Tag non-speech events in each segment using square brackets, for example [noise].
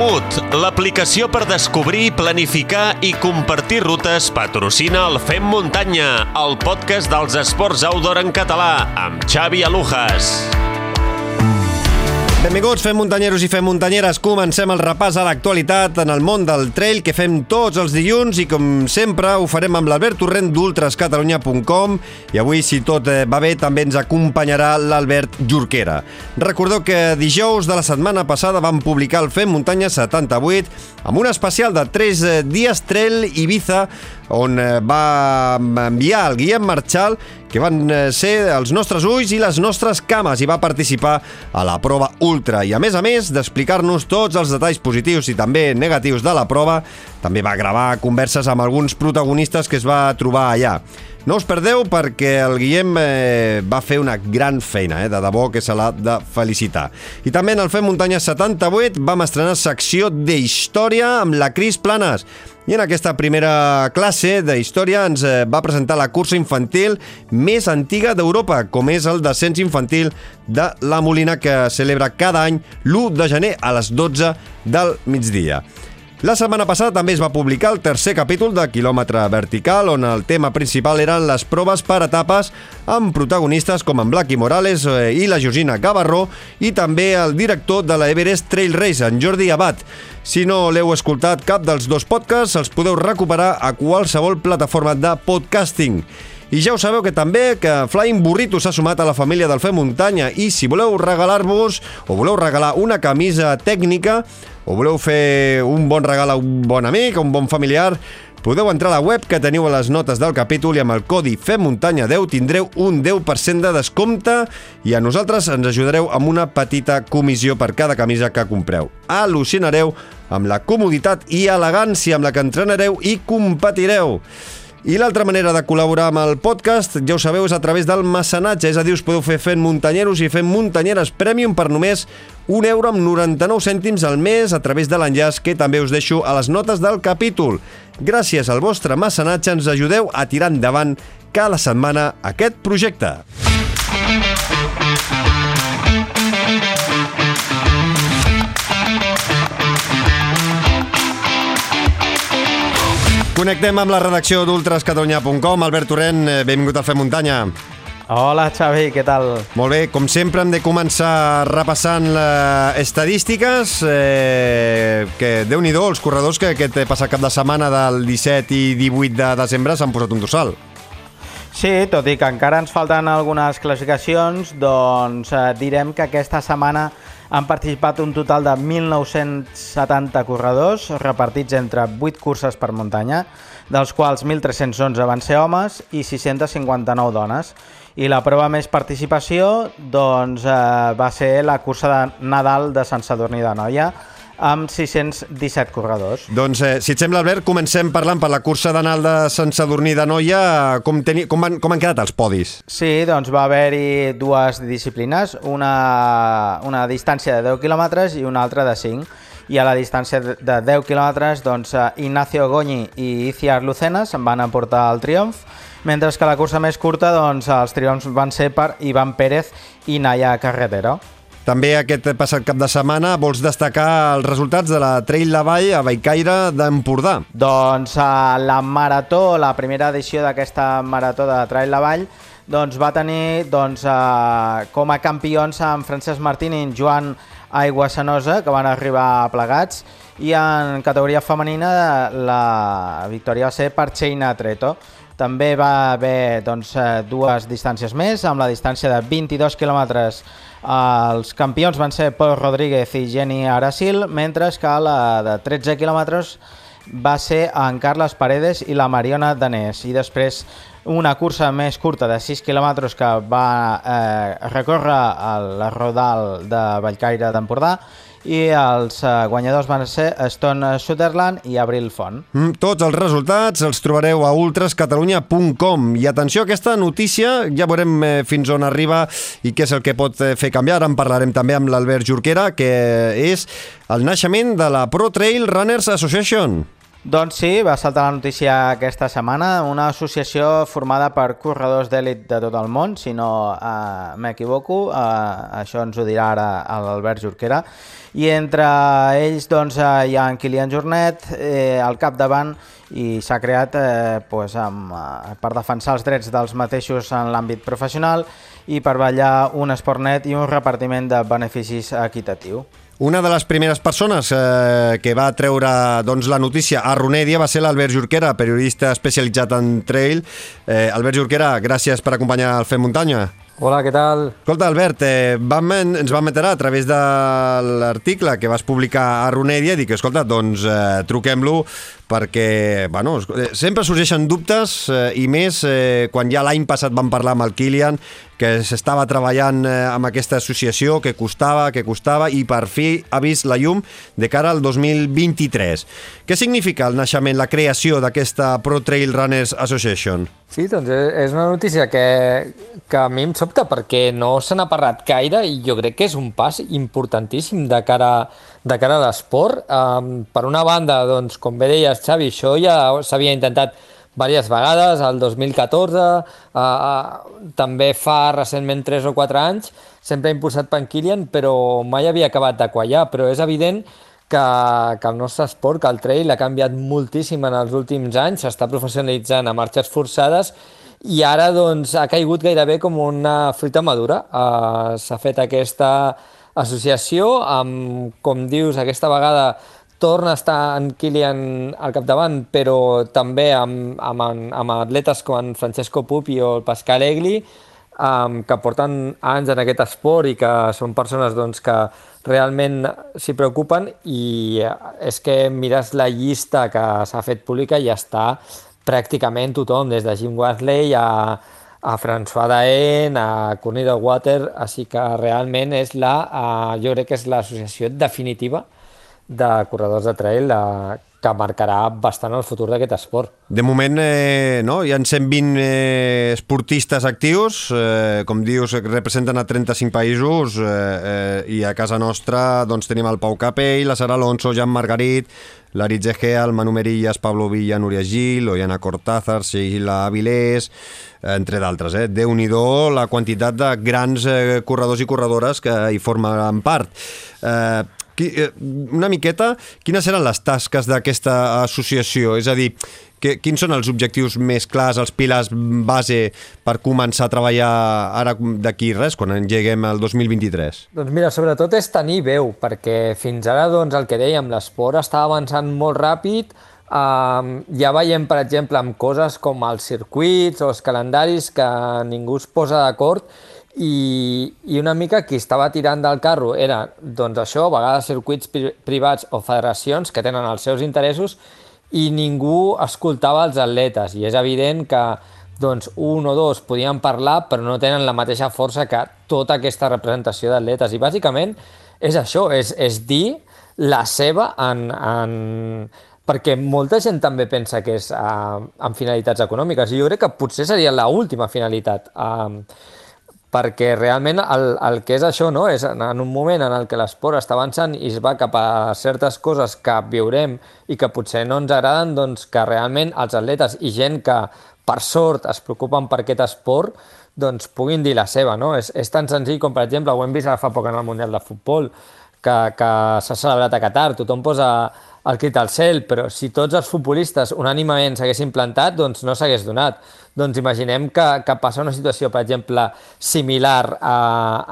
Komoot, l'aplicació per descobrir, planificar i compartir rutes, patrocina el Fem Muntanya, el podcast dels esports outdoor en català, amb Xavi Alujas. Benvinguts, fem muntanyeros i fem muntanyeres. Comencem el repàs a l'actualitat en el món del trail que fem tots els dilluns i com sempre ho farem amb l'Albert Torrent d'ultrascatalunya.com i avui, si tot eh, va bé, també ens acompanyarà l'Albert Jorquera. Recordeu que dijous de la setmana passada vam publicar el Fem Muntanya 78 amb un especial de 3 eh, dies trail Ibiza on eh, va enviar el Guillem Marchal que van ser els nostres ulls i les nostres cames i va participar a la prova Ultra. I a més a més d'explicar-nos tots els detalls positius i també negatius de la prova, també va gravar converses amb alguns protagonistes que es va trobar allà. No us perdeu perquè el Guillem eh, va fer una gran feina, eh, de debò que se l'ha de felicitar. I també en el Fem Muntanya 78 vam estrenar secció d'història amb la Cris Planes. I en aquesta primera classe de història ens eh, va presentar la cursa infantil més antiga d'Europa, com és el descens infantil de la Molina, que celebra cada any l'1 de gener a les 12 del migdia. La setmana passada també es va publicar el tercer capítol de Quilòmetre Vertical, on el tema principal eren les proves per etapes amb protagonistes com en Blaqui Morales eh, i la Josina Gavarró i també el director de la Everest Trail Race, en Jordi Abad. Si no l'heu escoltat cap dels dos podcasts, els podeu recuperar a qualsevol plataforma de podcasting. I ja ho sabeu que també que Flying Burrito s'ha sumat a la família del Fem Muntanya i si voleu regalar-vos o voleu regalar una camisa tècnica o voleu fer un bon regal a un bon amic, a un bon familiar, podeu entrar a la web que teniu a les notes del capítol i amb el codi FEMMUNTANYA10 tindreu un 10% de descompte i a nosaltres ens ajudareu amb una petita comissió per cada camisa que compreu. Al·lucinareu amb la comoditat i elegància amb la que entrenareu i competireu. I l'altra manera de col·laborar amb el podcast, ja ho sabeu, és a través del mecenatge, és a dir, us podeu fer fent muntanyeros i fent muntanyeres premium per només un euro amb 99 cèntims al mes a través de l'enllaç que també us deixo a les notes del capítol. Gràcies al vostre mecenatge ens ajudeu a tirar endavant cada setmana aquest projecte. Connectem amb la redacció d'ultrascatalunya.com. Albert Torrent, eh, benvingut al Fem Muntanya. Hola, Xavi, què tal? Molt bé, com sempre hem de començar repassant les estadístiques, eh, que déu nhi els corredors que aquest passat cap de setmana del 17 i 18 de desembre s'han posat un dorsal. Sí, tot i que encara ens falten algunes classificacions, doncs eh, direm que aquesta setmana han participat un total de 1.970 corredors repartits entre 8 curses per muntanya, dels quals 1.311 van ser homes i 659 dones. I la prova més participació doncs, eh, va ser la cursa de Nadal de Sant Sadurní de Noia, amb 617 corredors. Doncs, eh, si et sembla, Albert, comencem parlant per la cursa d'anal de Sant Sadurní de Noia. Com, teni... com, van, com han quedat els podis? Sí, doncs va haver-hi dues disciplines, una, una distància de 10 quilòmetres i una altra de 5. I a la distància de 10 quilòmetres, doncs, Ignacio Goñi i Iciar Lucena se'n van emportar el triomf, mentre que la cursa més curta, doncs, els triomfs van ser per Ivan Pérez i Naya Carretero. També aquest passat cap de setmana vols destacar els resultats de la Trail La Vall a Baicaire d'Empordà. Doncs a la marató, la primera edició d'aquesta marató de Trail La Vall, doncs va tenir doncs, eh, com a campions en Francesc Martín i en Joan Aiguasanosa, que van arribar plegats, i en categoria femenina la victòria va ser per Cheina Treto. També va haver doncs, eh, dues distàncies més, amb la distància de 22 quilòmetres els campions van ser Pol Rodríguez i Jenny Arasil, mentre que la de 13 quilòmetres va ser en Carles Paredes i la Mariona Danés. I després una cursa més curta de 6 quilòmetres que va eh, recórrer el Rodal de Vallcaire d'Empordà i els eh, guanyadors van ser Stone Sutherland i Abril Font. Mm, tots els resultats els trobareu a ultrascatalunya.com i atenció, aquesta notícia ja veurem eh, fins on arriba i què és el que pot eh, fer canviar. Ara en parlarem també amb l'Albert Jorquera, que és el naixement de la Pro Trail Runners Association. Doncs sí, va saltar la notícia aquesta setmana, una associació formada per corredors d'èlit de tot el món, si no eh, m'equivoco, eh, això ens ho dirà ara l'Albert Jorquera, i entre ells doncs, eh, hi ha en Kilian Jornet eh, al capdavant i s'ha creat eh, pues, amb, eh, per defensar els drets dels mateixos en l'àmbit professional i per ballar un esport net i un repartiment de beneficis equitatiu. Una de les primeres persones eh, que va treure doncs, la notícia a Runèdia va ser l'Albert Jorquera, periodista especialitzat en trail. Eh, Albert Jorquera, gràcies per acompanyar el Fem Muntanya. Hola, què tal? Escolta, Albert, eh, vam, ens vam meter a través de l'article que vas publicar a Runèdia i dic, escolta, doncs eh, truquem-lo perquè bueno, sempre sorgeixen dubtes eh, i més eh, quan ja l'any passat vam parlar amb el Kilian que s'estava treballant eh, amb aquesta associació, que costava, que costava, i per fi ha vist la llum de cara al 2023. Què significa el naixement, la creació d'aquesta Pro Trail Runners Association? Sí, doncs és una notícia que, que a mi em sobta perquè no se n'ha parlat gaire i jo crec que és un pas importantíssim de cara, de cara a l'esport. Um, per una banda, doncs, com bé deies, Xavi, això ja s'havia intentat diverses vegades, el 2014, uh, uh, també fa recentment 3 o 4 anys, sempre impulsat Pankilian, però mai havia acabat de quallar, però és evident que, que el nostre esport, que el trail, ha canviat moltíssim en els últims anys, s'està professionalitzant a marxes forçades i ara doncs, ha caigut gairebé com una fruita madura. Uh, S'ha fet aquesta associació amb, com dius, aquesta vegada torna a estar en Kilian al capdavant, però també amb, amb, amb atletes com en Francesco Pupi o el Pascal Egli, um, que porten anys en aquest esport i que són persones doncs, que realment s'hi preocupen. I és que mires la llista que s'ha fet pública i està pràcticament tothom, des de Jim Wasley a, a François Daen, a Courtney Water, així que realment és la, uh, jo crec que és l'associació definitiva de corredors de trail de, que marcarà bastant el futur d'aquest esport. De moment, eh, no? hi ha 120 eh, esportistes actius, eh, com dius, representen a 35 països, eh, eh, i a casa nostra doncs, tenim el Pau Capell, la Sara Alonso, Jan Margarit, l'Aritz Egea, el Manu Merillas, Pablo Villa, Núria Gil, Oiana Cortázar, Sheila Avilés, entre d'altres. Eh? Déu-n'hi-do la quantitat de grans eh, corredors i corredores que hi formen part. Eh, una miqueta, quines seran les tasques d'aquesta associació? És a dir, que, quins són els objectius més clars, els pilars base per començar a treballar ara d'aquí res, quan engeguem el 2023? Doncs mira, sobretot és tenir veu, perquè fins ara, doncs, el que dèiem, l'esport està avançant molt ràpid, Uh, ja veiem, per exemple, amb coses com els circuits o els calendaris que ningú es posa d'acord i, i una mica qui estava tirant del carro era, doncs això, a vegades circuits pri privats o federacions que tenen els seus interessos i ningú escoltava els atletes i és evident que doncs un o dos podien parlar però no tenen la mateixa força que tota aquesta representació d'atletes i bàsicament és això, és, és dir la seva en, en, perquè molta gent també pensa que és uh, amb finalitats econòmiques i jo crec que potser seria l'última finalitat. Uh, perquè realment el, el que és això no? és en, un moment en el que l'esport està avançant i es va cap a certes coses que viurem i que potser no ens agraden, doncs que realment els atletes i gent que per sort es preocupen per aquest esport doncs puguin dir la seva. No? És, és tan senzill com, per exemple, ho hem vist ara fa poc en el Mundial de Futbol, que, que s'ha celebrat a Qatar, tothom posa el crit al cel, però si tots els futbolistes unànimament s'haguessin plantat, doncs no s'hagués donat. Doncs imaginem que, que passa una situació, per exemple, similar a,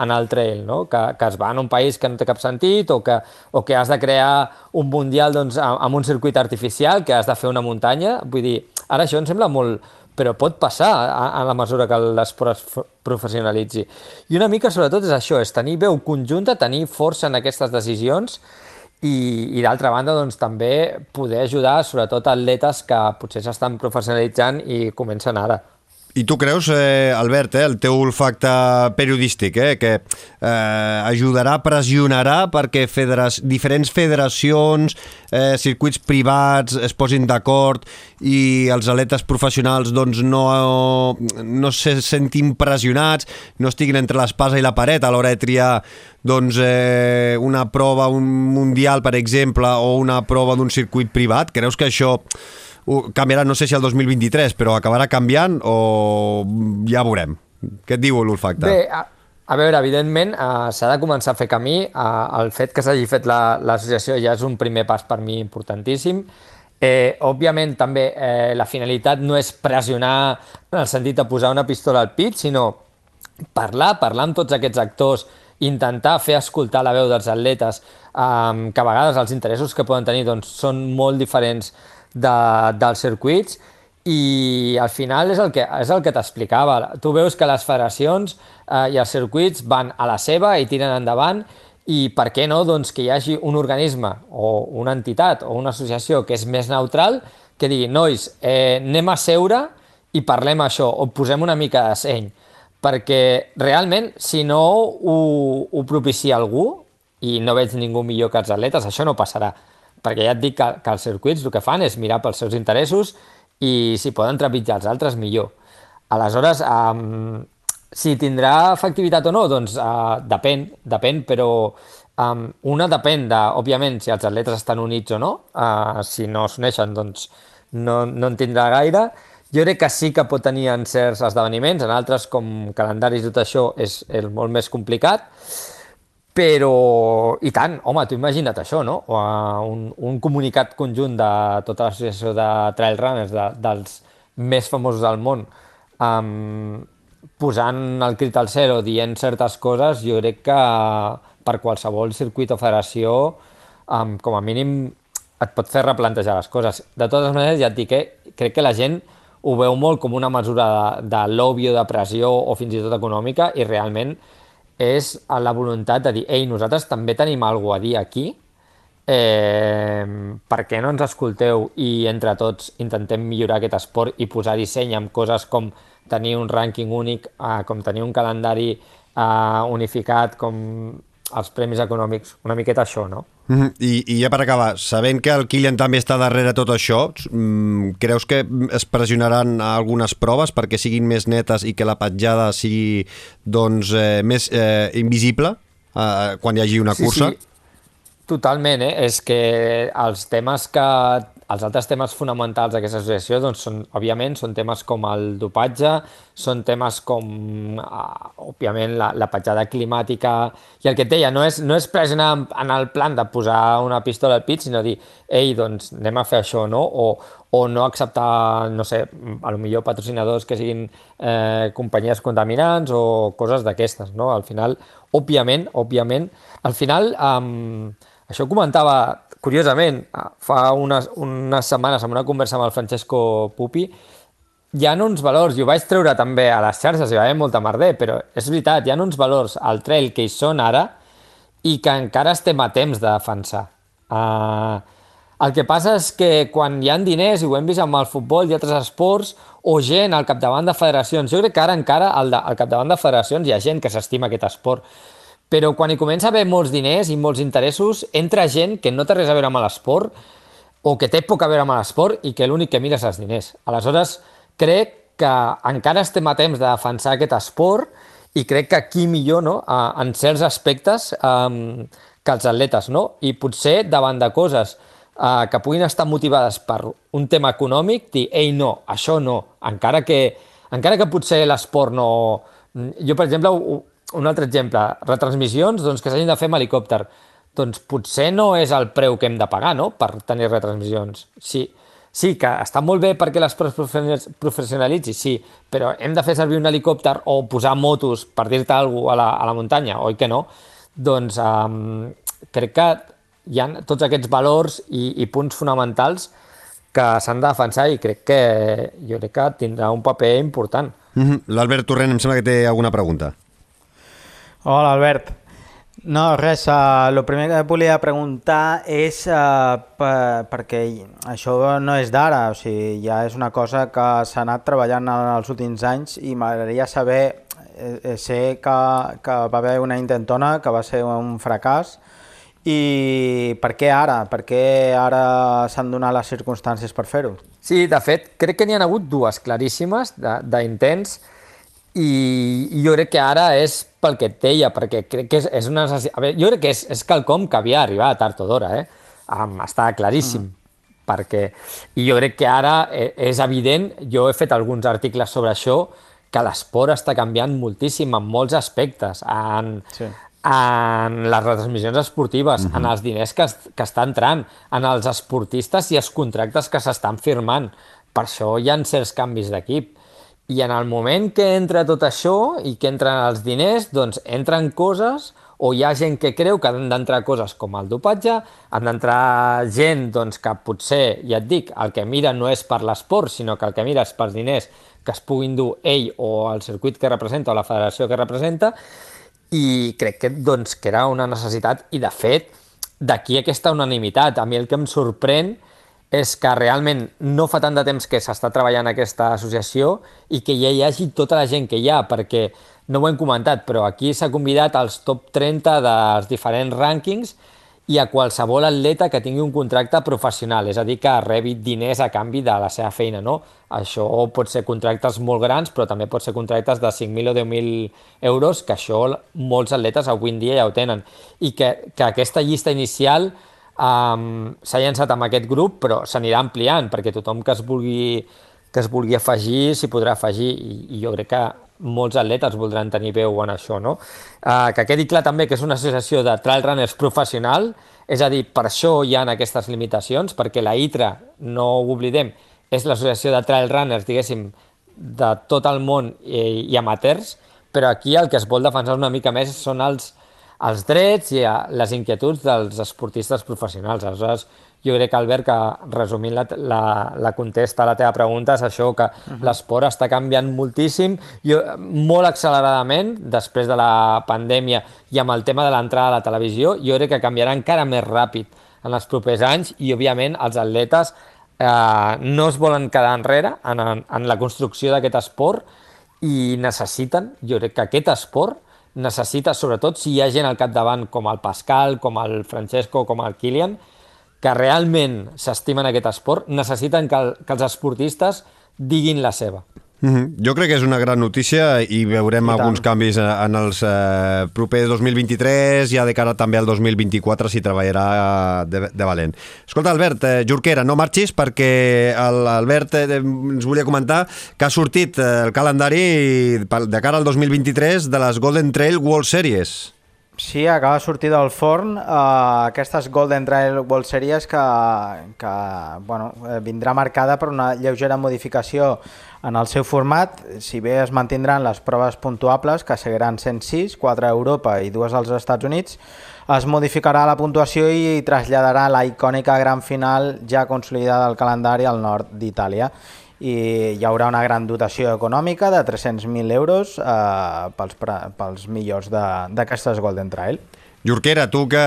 en el trail, no? que, que es va en un país que no té cap sentit o que, o que has de crear un mundial doncs, amb un circuit artificial, que has de fer una muntanya. Vull dir, ara això em sembla molt, però pot passar a, a la mesura que l'esport es professionalitzi. I una mica, sobretot, és això, és tenir veu conjunta, tenir força en aquestes decisions i, i d'altra banda doncs, també poder ajudar sobretot atletes que potser s'estan professionalitzant i comencen ara. I tu creus, eh, Albert, eh, el teu olfacte periodístic, eh, que eh, ajudarà, pressionarà perquè federa diferents federacions, eh, circuits privats es posin d'acord i els atletes professionals doncs, no, no se sentin pressionats, no estiguin entre l'espasa i la paret a l'hora de triar doncs, eh, una prova un mundial, per exemple, o una prova d'un circuit privat? Creus que això canviarà, no sé si el 2023, però acabarà canviant o ja veurem. Què et diu l'olfacte? Bé, a, a veure, evidentment uh, s'ha de començar a fer camí. Uh, el fet que s'hagi fet l'associació la, ja és un primer pas per mi importantíssim. Eh, òbviament, també eh, la finalitat no és pressionar en el sentit de posar una pistola al pit, sinó parlar, parlar amb tots aquests actors, intentar fer escoltar la veu dels atletes, eh, que a vegades els interessos que poden tenir doncs, són molt diferents de, dels circuits i al final és el que, és el que t'explicava. Tu veus que les federacions eh, i els circuits van a la seva i tiren endavant i per què no doncs, que hi hagi un organisme o una entitat o una associació que és més neutral que digui, nois, eh, anem a seure i parlem això, o posem una mica de seny. Perquè realment, si no ho, ho propicia algú, i no veig ningú millor que els atletes, això no passarà perquè ja et dic que, que els circuits el que fan és mirar pels seus interessos i si poden trepitjar els altres, millor. Aleshores, um, si tindrà efectivitat o no, doncs uh, depèn, depèn, però um, una depèn de, òbviament, si els atletes estan units o no, uh, si no s'uneixen, doncs no, no en tindrà gaire. Jo crec que sí que pot tenir en certs esdeveniments, en altres, com calendaris i tot això, és, és molt més complicat, però, i tant, home, tu imagina't això, no? Un, un comunicat conjunt de tota l'associació de trail runners, de, dels més famosos del món, um, posant el crit al cel o dient certes coses, jo crec que per qualsevol circuit o federació, um, com a mínim, et pot fer replantejar les coses. De totes maneres, ja et dic eh, crec que la gent ho veu molt com una mesura de, de lobby o de pressió o fins i tot econòmica i realment és la voluntat de dir, ei, nosaltres també tenim alguna a dir aquí, eh, per què no ens escolteu i entre tots intentem millorar aquest esport i posar disseny amb coses com tenir un rànquing únic, eh, com tenir un calendari eh, unificat, com els premis econòmics, una miqueta això, no? Mm -hmm. I, I ja per acabar, sabent que el Kilian també està darrere tot això, mm, creus que es pressionaran algunes proves perquè siguin més netes i que la petjada sigui doncs, eh, més eh, invisible eh, quan hi hagi una cursa? Sí, sí. Totalment, eh? és que els temes que els altres temes fonamentals d'aquesta associació, doncs, són, òbviament, són temes com el dopatge, són temes com, uh, òbviament, la, la petjada climàtica, i el que et deia, no és, no és pressionar en el plan de posar una pistola al pit, sinó dir, ei, doncs, anem a fer això, no? O, o no acceptar, no sé, a lo millor patrocinadors que siguin eh, companyies contaminants o coses d'aquestes, no? Al final, òbviament, òbviament, al final, um, això comentava curiosament, fa unes, unes setmanes en una conversa amb el Francesco Pupi, hi ha uns valors, i ho vaig treure també a les xarxes, i va haver molta merder, però és veritat, hi ha uns valors al trail que hi són ara i que encara estem a temps de defensar. Uh, el que passa és que quan hi han diners, i ho hem vist amb el futbol i altres esports, o gent al capdavant de federacions, jo crec que ara encara al, de, al capdavant de federacions hi ha gent que s'estima aquest esport, però quan hi comença a haver molts diners i molts interessos, entra gent que no té res a veure amb l'esport o que té poc a veure amb l'esport i que l'únic que mira és els diners. Aleshores, crec que encara estem a temps de defensar aquest esport i crec que aquí millor, no?, en certs aspectes, um, que els atletes, no? I potser davant de coses uh, que puguin estar motivades per un tema econòmic, dir, ei, no, això no, encara que, encara que potser l'esport no... Jo, per exemple, un altre exemple, retransmissions doncs, que s'hagin de fer amb helicòpter. Doncs potser no és el preu que hem de pagar no? per tenir retransmissions. Sí, sí que està molt bé perquè les professionalitzi, sí, però hem de fer servir un helicòpter o posar motos, per dir-te alguna a la, a la muntanya, oi que no? Doncs um, crec que hi ha tots aquests valors i, i punts fonamentals que s'han de defensar i crec que jo crec que tindrà un paper important. Mm -hmm. L'Albert Torrent em sembla que té alguna pregunta. Hola, Albert. No, res, uh, el primer que volia preguntar és uh, per, perquè això no és d'ara, o sigui, ja és una cosa que s'ha anat treballant en els últims anys i m'agradaria saber, eh, eh, sé que, que va haver una intentona que va ser un fracàs i per què ara? Per què ara s'han donat les circumstàncies per fer-ho? Sí, de fet, crec que n'hi ha hagut dues claríssimes d'intents, i, i jo crec que ara és pel que et deia, perquè crec que és, és una necessitat... A veure, jo crec que és, és quelcom que havia arribat tard o d'hora, eh? Um, està claríssim. Mm. Perquè, I jo crec que ara eh, és evident, jo he fet alguns articles sobre això, que l'esport està canviant moltíssim en molts aspectes, en, sí. en les retransmissions esportives, mm -hmm. en els diners que, que està entrant, en els esportistes i els contractes que s'estan firmant. Per això hi ha certs canvis d'equip. I en el moment que entra tot això i que entren els diners, doncs entren coses o hi ha gent que creu que han d'entrar coses com el dopatge, han d'entrar gent doncs, que potser, ja et dic, el que mira no és per l'esport, sinó que el que mira és pels diners que es puguin dur ell o el circuit que representa o la federació que representa, i crec que, doncs, que era una necessitat, i de fet, d'aquí aquesta unanimitat. A mi el que em sorprèn que realment no fa tant de temps que s'està treballant aquesta associació i que ja hi hagi tota la gent que hi ha, perquè no ho hem comentat, però aquí s'ha convidat als top 30 dels diferents rànquings i a qualsevol atleta que tingui un contracte professional, és a dir, que rebi diners a canvi de la seva feina. No? Això pot ser contractes molt grans, però també pot ser contractes de 5.000 o 10.000 euros, que això molts atletes avui en dia ja ho tenen. I que, que aquesta llista inicial Um, S'ha llançat amb aquest grup, però s'anirà ampliant, perquè tothom que es vulgui, que es vulgui afegir s'hi podrà afegir, i, i jo crec que molts atletes voldran tenir veu en això. No? Uh, que quedi clar també que és una associació de trail runners professional, és a dir, per això hi ha aquestes limitacions, perquè la ITRA, no ho oblidem, és l'associació de trail runners, diguéssim, de tot el món i, i amateurs, però aquí el que es vol defensar una mica més són els, els drets i les inquietuds dels esportistes professionals. Aleshores, jo crec, Albert, que resumint la, la, la contesta a la teva pregunta és això, que uh -huh. l'esport està canviant moltíssim, jo, molt acceleradament, després de la pandèmia i amb el tema de l'entrada a la televisió, jo crec que canviarà encara més ràpid en els propers anys i, òbviament, els atletes eh, no es volen quedar enrere en, en, en la construcció d'aquest esport i necessiten, jo crec que aquest esport necessita, sobretot si hi ha gent al capdavant com el Pascal, com el Francesco, com el Kilian, que realment s'estimen aquest esport, necessiten que, el, que els esportistes diguin la seva. Mm -hmm. Jo crec que és una gran notícia i veurem I alguns canvis en els eh, propers 2023, ja de cara també al 2024 s'hi treballarà de, de valent. Escolta, Albert, eh, Jurquera, no marxis perquè l'Albert eh, ens volia comentar que ha sortit eh, el calendari de cara al 2023 de les Golden Trail World Series. Sí, acaba de sortir del forn uh, aquestes Golden Trail World Series que, que bueno, eh, vindrà marcada per una lleugera modificació en el seu format, si bé es mantindran les proves puntuables, que seguiran 106, 4 a Europa i 2 als Estats Units, es modificarà la puntuació i traslladarà la icònica gran final ja consolidada al calendari al nord d'Itàlia i hi haurà una gran dotació econòmica de 300.000 euros eh, pels, pels millors d'aquestes Golden Trail. Jurquera, tu que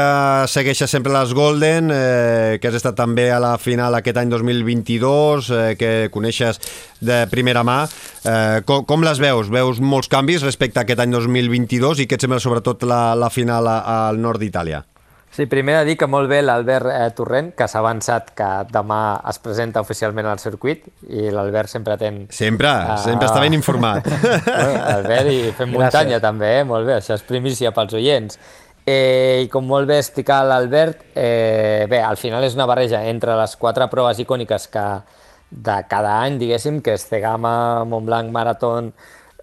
segueixes sempre les Golden, eh, que has estat també a la final aquest any 2022, eh, que coneixes de primera mà, eh, com, com les veus? Veus molts canvis respecte a aquest any 2022 i què et sembla sobretot la, la final al nord d'Itàlia? Sí, primer de dir que molt bé l'Albert eh, Torrent, que s'ha avançat que demà es presenta oficialment al circuit i l'Albert sempre ten... Sempre, uh, sempre està ben informat. [laughs] Albert, i fem muntanya Gràcies. també, eh? molt bé, això és primícia pels oients. Eh, I com molt bé explicar l'Albert, eh, bé, al final és una barreja entre les quatre proves icòniques que de cada any, diguéssim, que és Cegama, Montblanc, Marathon,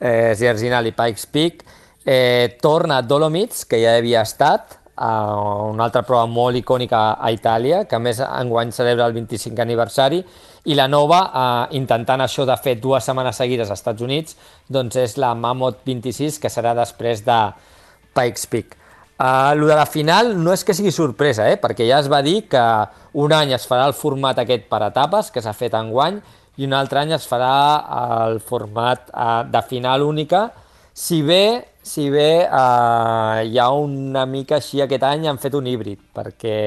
eh, Zierzinal i Pikes Peak, eh, torna Dolomites, que ja havia estat, uh, una altra prova molt icònica a Itàlia, que a més enguany celebra el 25 aniversari, i la nova, uh, intentant això de fer dues setmanes seguides als Estats Units, doncs és la Mammoth 26, que serà després de Pikes Peak. Uh, lo de la final no és que sigui sorpresa, eh? perquè ja es va dir que un any es farà el format aquest per etapes, que s'ha fet enguany, i un altre any es farà el format uh, de final única, Si bé, si bé uh, hi ha una mica així aquest any han fet un híbrid, perquè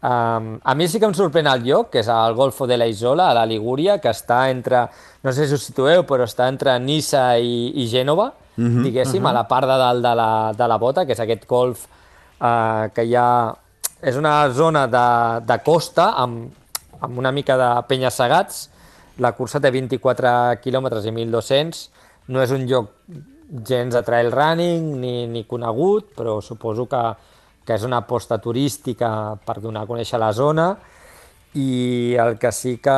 um, a mi sí que em sorprèn el lloc, que és el Golfo de la Isola, a la Ligúria, que està entre, no sé si us situeu, però està entre Nissa i, i Gènova, mm -hmm. diguéssim, uh -huh. a la part de dalt de la, de la bota, que és aquest golf uh, que hi ha... És una zona de, de costa amb, amb una mica de penya-segats. La cursa té 24 quilòmetres i 1.200. No és un lloc gens de trail running ni, ni conegut, però suposo que, que és una aposta turística per donar a conèixer la zona i el que sí que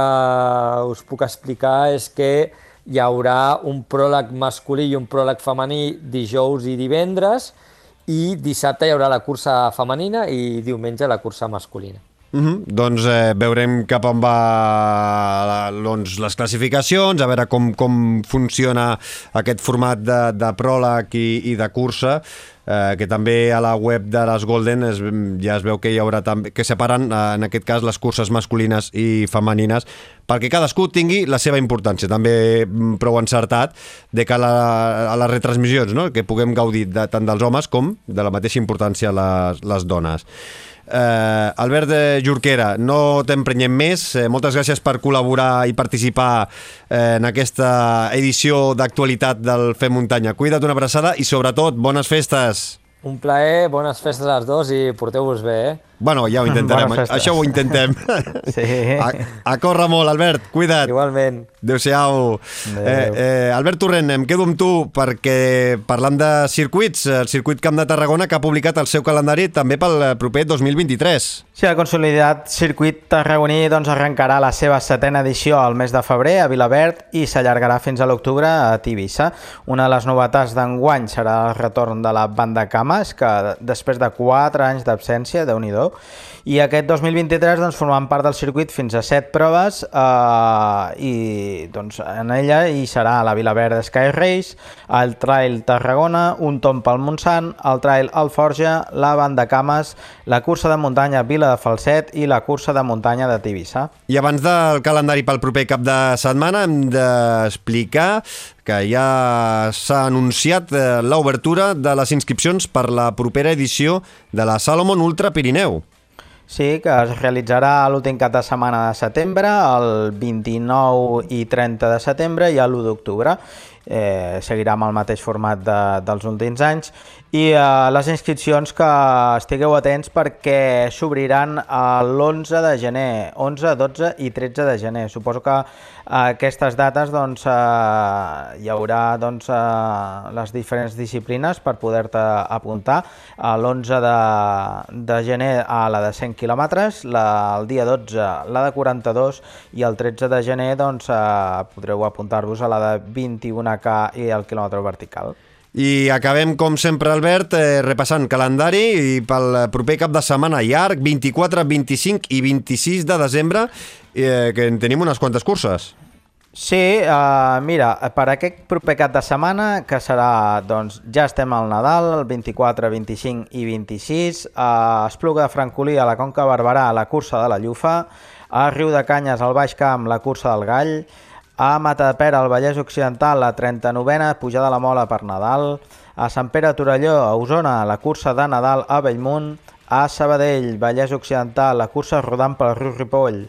us puc explicar és que hi haurà un pròleg masculí i un pròleg femení dijous i divendres i dissabte hi haurà la cursa femenina i diumenge la cursa masculina. Mm -hmm. Doncs eh, veurem cap on va doncs, les classificacions, a veure com, com funciona aquest format de, de pròleg i, i de cursa, eh, que també a la web de les Golden es, ja es veu que hi haurà també, que separen eh, en aquest cas les curses masculines i femenines perquè cadascú tingui la seva importància també mm, prou encertat de que la, a les retransmissions no? que puguem gaudir de, tant dels homes com de la mateixa importància les, les dones Eh, Albert Jorquera, no t'emprenyem més. Eh, moltes gràcies per col·laborar i participar eh, en aquesta edició d'actualitat del Fem Muntanya. Cuida't una abraçada i, sobretot, bones festes. Un plaer, bones festes als dos i porteu-vos bé, eh? Bueno, ja ho intentarem, això ho intentem. [laughs] Sí. A, a córrer molt, Albert, cuida't. Igualment. Adéu-siau. Eh, eh, Albert Torrent, em quedo amb tu perquè parlant de circuits, el circuit Camp de Tarragona que ha publicat el seu calendari també pel proper 2023. Sí, el consolidat circuit tarragoní doncs, arrencarà la seva setena edició al mes de febrer a Vilaverd i s'allargarà fins a l'octubre a Tivissa. Una de les novetats d'enguany serà el retorn de la banda Cames, que després de 4 anys d'absència, de nhi материал. I aquest 2023 doncs, formant part del circuit fins a 7 proves eh, i doncs, en ella hi serà la Vila Verda Sky Race, el Trail Tarragona, un tom pel Montsant, el Trail Alforja, la Banda Cames, la cursa de muntanya Vila de Falset i la cursa de muntanya de Tivissa. I abans del calendari pel proper cap de setmana hem d'explicar que ja s'ha anunciat eh, l'obertura de les inscripcions per la propera edició de la Salomon Ultra Pirineu. Sí, que es realitzarà l'últim cap de setmana de setembre, el 29 i 30 de setembre i l'1 d'octubre. Eh, seguirà amb el mateix format de, dels últims anys i eh, les inscripcions que estigueu atents perquè s'obriran l'11 de gener, 11, 12 i 13 de gener. Suposo que aquestes dates doncs, eh, hi haurà doncs, eh, les diferents disciplines per poder-te apuntar. L'11 de, de gener a la de 100 quilòmetres, el dia 12 la de 42 i el 13 de gener doncs, eh, podreu apuntar-vos a la de 21K i el quilòmetre vertical. I acabem, com sempre, Albert, eh, repassant calendari i pel proper cap de setmana llarg, 24, 25 i 26 de desembre, eh, que en tenim unes quantes curses. Sí, uh, mira, per aquest proper cap de setmana, que serà, doncs, ja estem al Nadal, el 24, 25 i 26, a Espluga de Francolí, a la Conca Barberà, la cursa de la Llufa, a Riu de Canyes, al Baix Camp, la cursa del Gall, a Matapera, al Vallès Occidental, la 39a pujada a la Mola per Nadal, a Sant Pere Torelló, a Osona, la cursa de Nadal a Bellmunt, a Sabadell, Vallès Occidental, la cursa rodant pel riu Ripoll,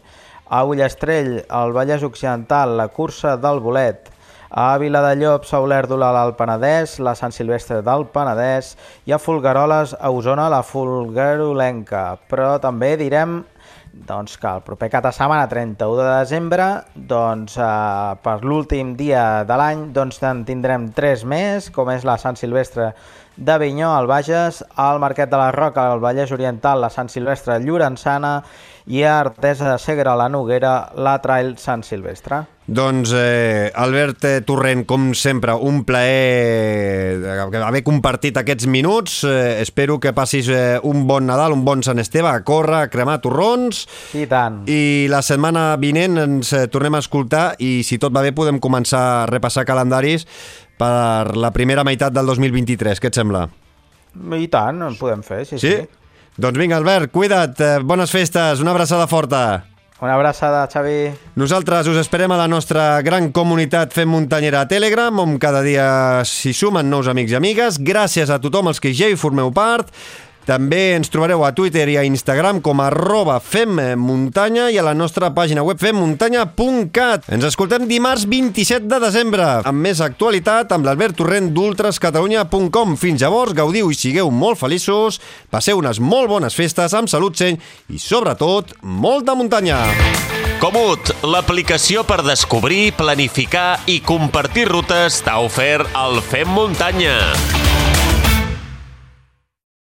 a Ullastrell, al Vallès Occidental, la cursa del Bolet, a Viladellobs, a Olèrdola, al Penedès, la Sant Silvestre del Penedès i a Folgueroles, a Osona, la Folguerolenca. Però també direm doncs que el proper cap de setmana, 31 de desembre, doncs, eh, per l'últim dia de l'any, doncs en tindrem tres més, com és la Sant Silvestre de Vinyó, al Bages, al Marquet de la Roca, al Vallès Oriental, la Sant Silvestre Llorençana i a Artesa de Segre, la Noguera, la Trail Sant Silvestre. Doncs, eh, Albert eh, Torrent, com sempre, un plaer eh, haver compartit aquests minuts. Eh, espero que passis eh, un bon Nadal, un bon Sant Esteve, a córrer, a cremar torrons. I tant. I la setmana vinent ens eh, tornem a escoltar i, si tot va bé, podem començar a repassar calendaris per la primera meitat del 2023. Què et sembla? I tant, en podem fer, sí, sí. sí? Doncs vinga, Albert, cuida't, eh, bones festes, una abraçada forta. Una abraçada, Xavi. Nosaltres us esperem a la nostra gran comunitat Fem Muntanyera a Telegram, on cada dia s'hi sumen nous amics i amigues. Gràcies a tothom els que ja hi formeu part. També ens trobareu a Twitter i a Instagram com arroba femmuntanya i a la nostra pàgina web femmuntanya.cat. Ens escoltem dimarts 27 de desembre amb més actualitat amb l'Albert Torrent d'ultrascatalunya.com. Fins llavors, gaudiu i sigueu molt feliços, passeu unes molt bones festes amb salut seny i, sobretot, molta muntanya. Comut, l'aplicació per descobrir, planificar i compartir rutes t'ha ofert el Fem Muntanya.